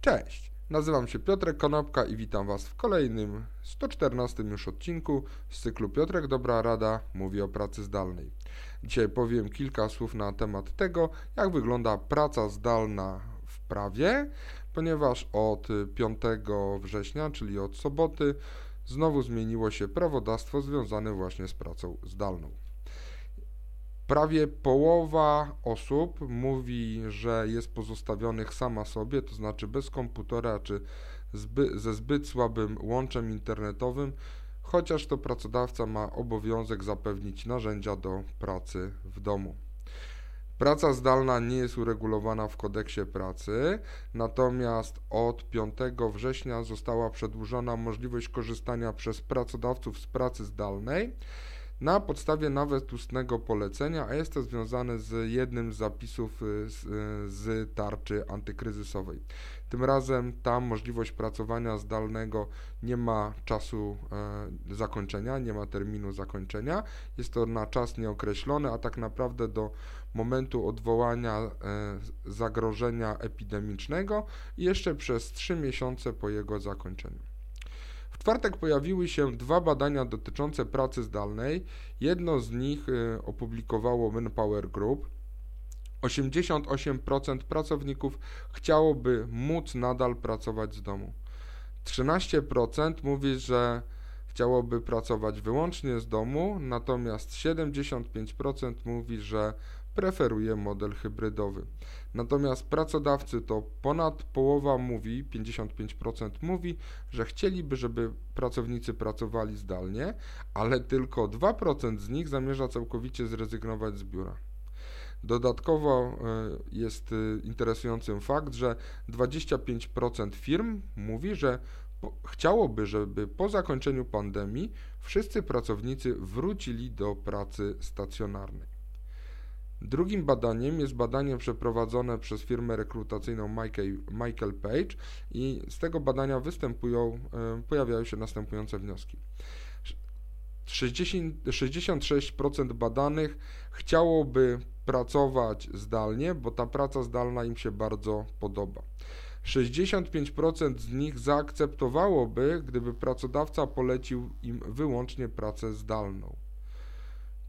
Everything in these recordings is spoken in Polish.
Cześć, nazywam się Piotrek Konopka i witam Was w kolejnym 114 już odcinku z cyklu Piotrek Dobra Rada mówi o pracy zdalnej. Dzisiaj powiem kilka słów na temat tego, jak wygląda praca zdalna w prawie, ponieważ od 5 września, czyli od soboty, znowu zmieniło się prawodawstwo związane właśnie z pracą zdalną. Prawie połowa osób mówi, że jest pozostawionych sama sobie, to znaczy bez komputera czy zby, ze zbyt słabym łączem internetowym, chociaż to pracodawca ma obowiązek zapewnić narzędzia do pracy w domu. Praca zdalna nie jest uregulowana w kodeksie pracy, natomiast od 5 września została przedłużona możliwość korzystania przez pracodawców z pracy zdalnej na podstawie nawet ustnego polecenia, a jest to związane z jednym z zapisów y, z, y, z, tarczy antykryzysowej. Tym razem ta możliwość pracowania zdalnego nie ma czasu e, zakończenia, nie ma terminu zakończenia. Jest to na czas nieokreślony, a tak naprawdę do momentu odwołania e, zagrożenia epidemicznego i jeszcze przez 3 miesiące po jego zakończeniu czwartek pojawiły się dwa badania dotyczące pracy zdalnej. Jedno z nich y, opublikowało Manpower Group. 88% pracowników chciałoby móc nadal pracować z domu. 13% mówi, że chciałoby pracować wyłącznie z domu, natomiast 75% mówi, że preferuje model hybrydowy. Natomiast pracodawcy to ponad połowa mówi, 55% mówi, że chcieliby, żeby pracownicy pracowali zdalnie, ale tylko 2% z nich zamierza całkowicie zrezygnować z biura. Dodatkowo e, jest e, interesującym fakt, że 25% firm mówi, że chciałoby, żeby po zakończeniu pandemii wszyscy pracownicy wrócili do pracy stacjonarnej. Drugim badaniem jest badanie przeprowadzone przez firmę rekrutacyjną Michael Page i z tego badania występują, e, pojawiają się następujące wnioski. 60, 66% badanych chciałoby pracować zdalnie, bo ta praca zdalna im się bardzo podoba. 65% z nich zaakceptowałoby, gdyby pracodawca polecił im wyłącznie pracę zdalną.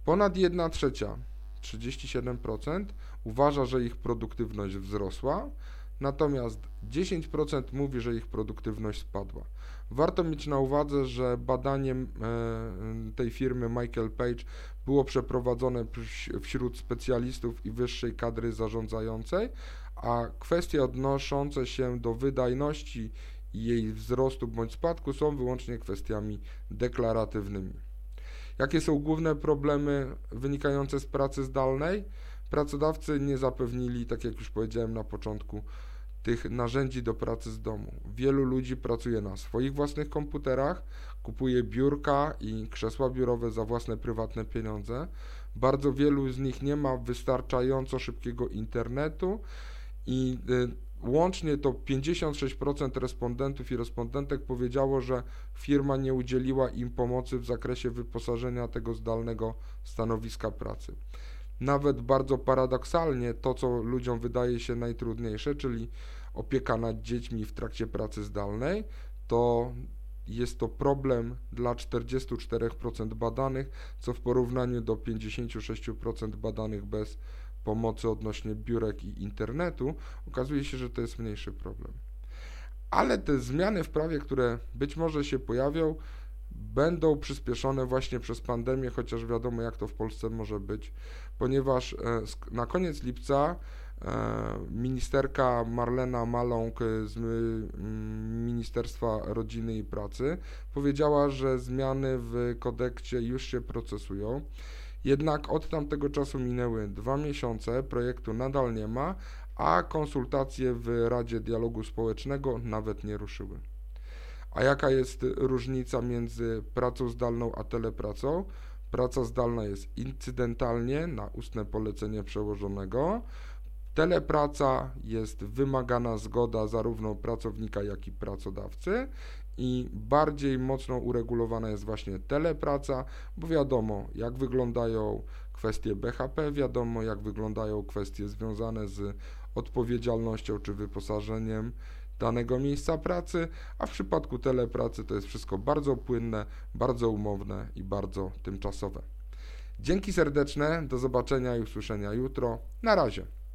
Ponad 1 trzecia 37% uważa, że ich produktywność wzrosła, natomiast 10% mówi, że ich produktywność spadła. Warto mieć na uwadze, że badaniem e, tej firmy Michael Page było przeprowadzone wśród specjalistów i wyższej kadry zarządzającej, a kwestie odnoszące się do wydajności i jej wzrostu bądź spadku są wyłącznie kwestiami deklaratywnymi. Jakie są główne problemy wynikające z pracy zdalnej? Pracodawcy nie zapewnili, tak jak już powiedziałem na początku, tych narzędzi do pracy z domu. Wielu ludzi pracuje na swoich własnych komputerach, kupuje biurka i krzesła biurowe za własne prywatne pieniądze. Bardzo wielu z nich nie ma wystarczająco szybkiego internetu i y, Łącznie to 56% respondentów i respondentek powiedziało, że firma nie udzieliła im pomocy w zakresie wyposażenia tego zdalnego stanowiska pracy. Nawet bardzo paradoksalnie to, co ludziom wydaje się najtrudniejsze, czyli opieka nad dziećmi w trakcie pracy zdalnej, to jest to problem dla 44% badanych, co w porównaniu do 56% badanych bez pomocy odnośnie biurek i internetu, okazuje się, że to jest mniejszy problem. Ale te zmiany w prawie, które być może się pojawią, będą przyspieszone właśnie przez pandemię, chociaż wiadomo, jak to w Polsce może być, ponieważ e, na koniec lipca ministerka Marlena Maląg z Ministerstwa Rodziny i Pracy powiedziała, że zmiany w kodeksie już się procesują. Jednak od tamtego czasu minęły dwa miesiące, projektu nadal nie ma, a konsultacje w Radzie Dialogu Społecznego nawet nie ruszyły. A jaka jest różnica między pracą zdalną a telepracą? Praca zdalna jest incydentalnie na ustne polecenie przełożonego. Telepraca jest wymagana zgoda zarówno pracownika, jak i pracodawcy i bardziej mocno uregulowana jest właśnie telepraca, bo wiadomo jak wyglądają kwestie BHP, wiadomo jak wyglądają kwestie związane z odpowiedzialnością czy wyposażeniem danego miejsca pracy, a w przypadku telepracy to jest wszystko bardzo płynne, bardzo umowne i bardzo tymczasowe. Dzięki serdeczne, do zobaczenia i usłyszenia jutro. Na razie.